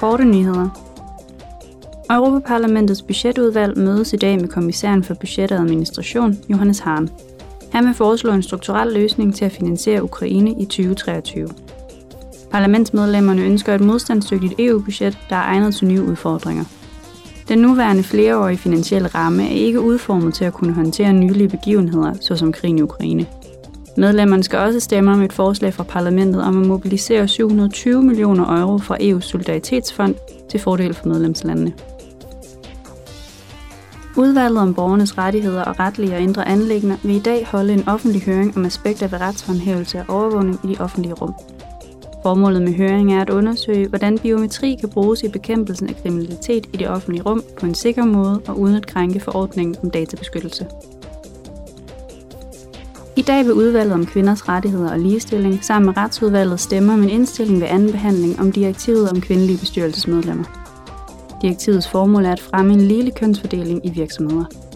korte nyheder. Europaparlamentets budgetudvalg mødes i dag med kommissæren for budget og administration, Johannes Hahn. Han vil foreslå en strukturel løsning til at finansiere Ukraine i 2023. Parlamentsmedlemmerne ønsker et modstandsdygtigt EU-budget, der er egnet til nye udfordringer. Den nuværende flereårige finansielle ramme er ikke udformet til at kunne håndtere nylige begivenheder, såsom krigen i Ukraine. Medlemmerne skal også stemme om et forslag fra parlamentet om at mobilisere 720 millioner euro fra EU's solidaritetsfond til fordel for medlemslandene. Udvalget om borgernes rettigheder og retlige og indre anlægner vil i dag holde en offentlig høring om aspekter ved retshåndhævelse og overvågning i de offentlige rum. Formålet med høringen er at undersøge, hvordan biometri kan bruges i bekæmpelsen af kriminalitet i det offentlige rum på en sikker måde og uden at krænke forordningen om databeskyttelse. I dag vil udvalget om kvinders rettigheder og ligestilling sammen med retsudvalget stemme om en indstilling ved anden behandling om direktivet om kvindelige bestyrelsesmedlemmer. Direktivets formål er at fremme en lille kønsfordeling i virksomheder.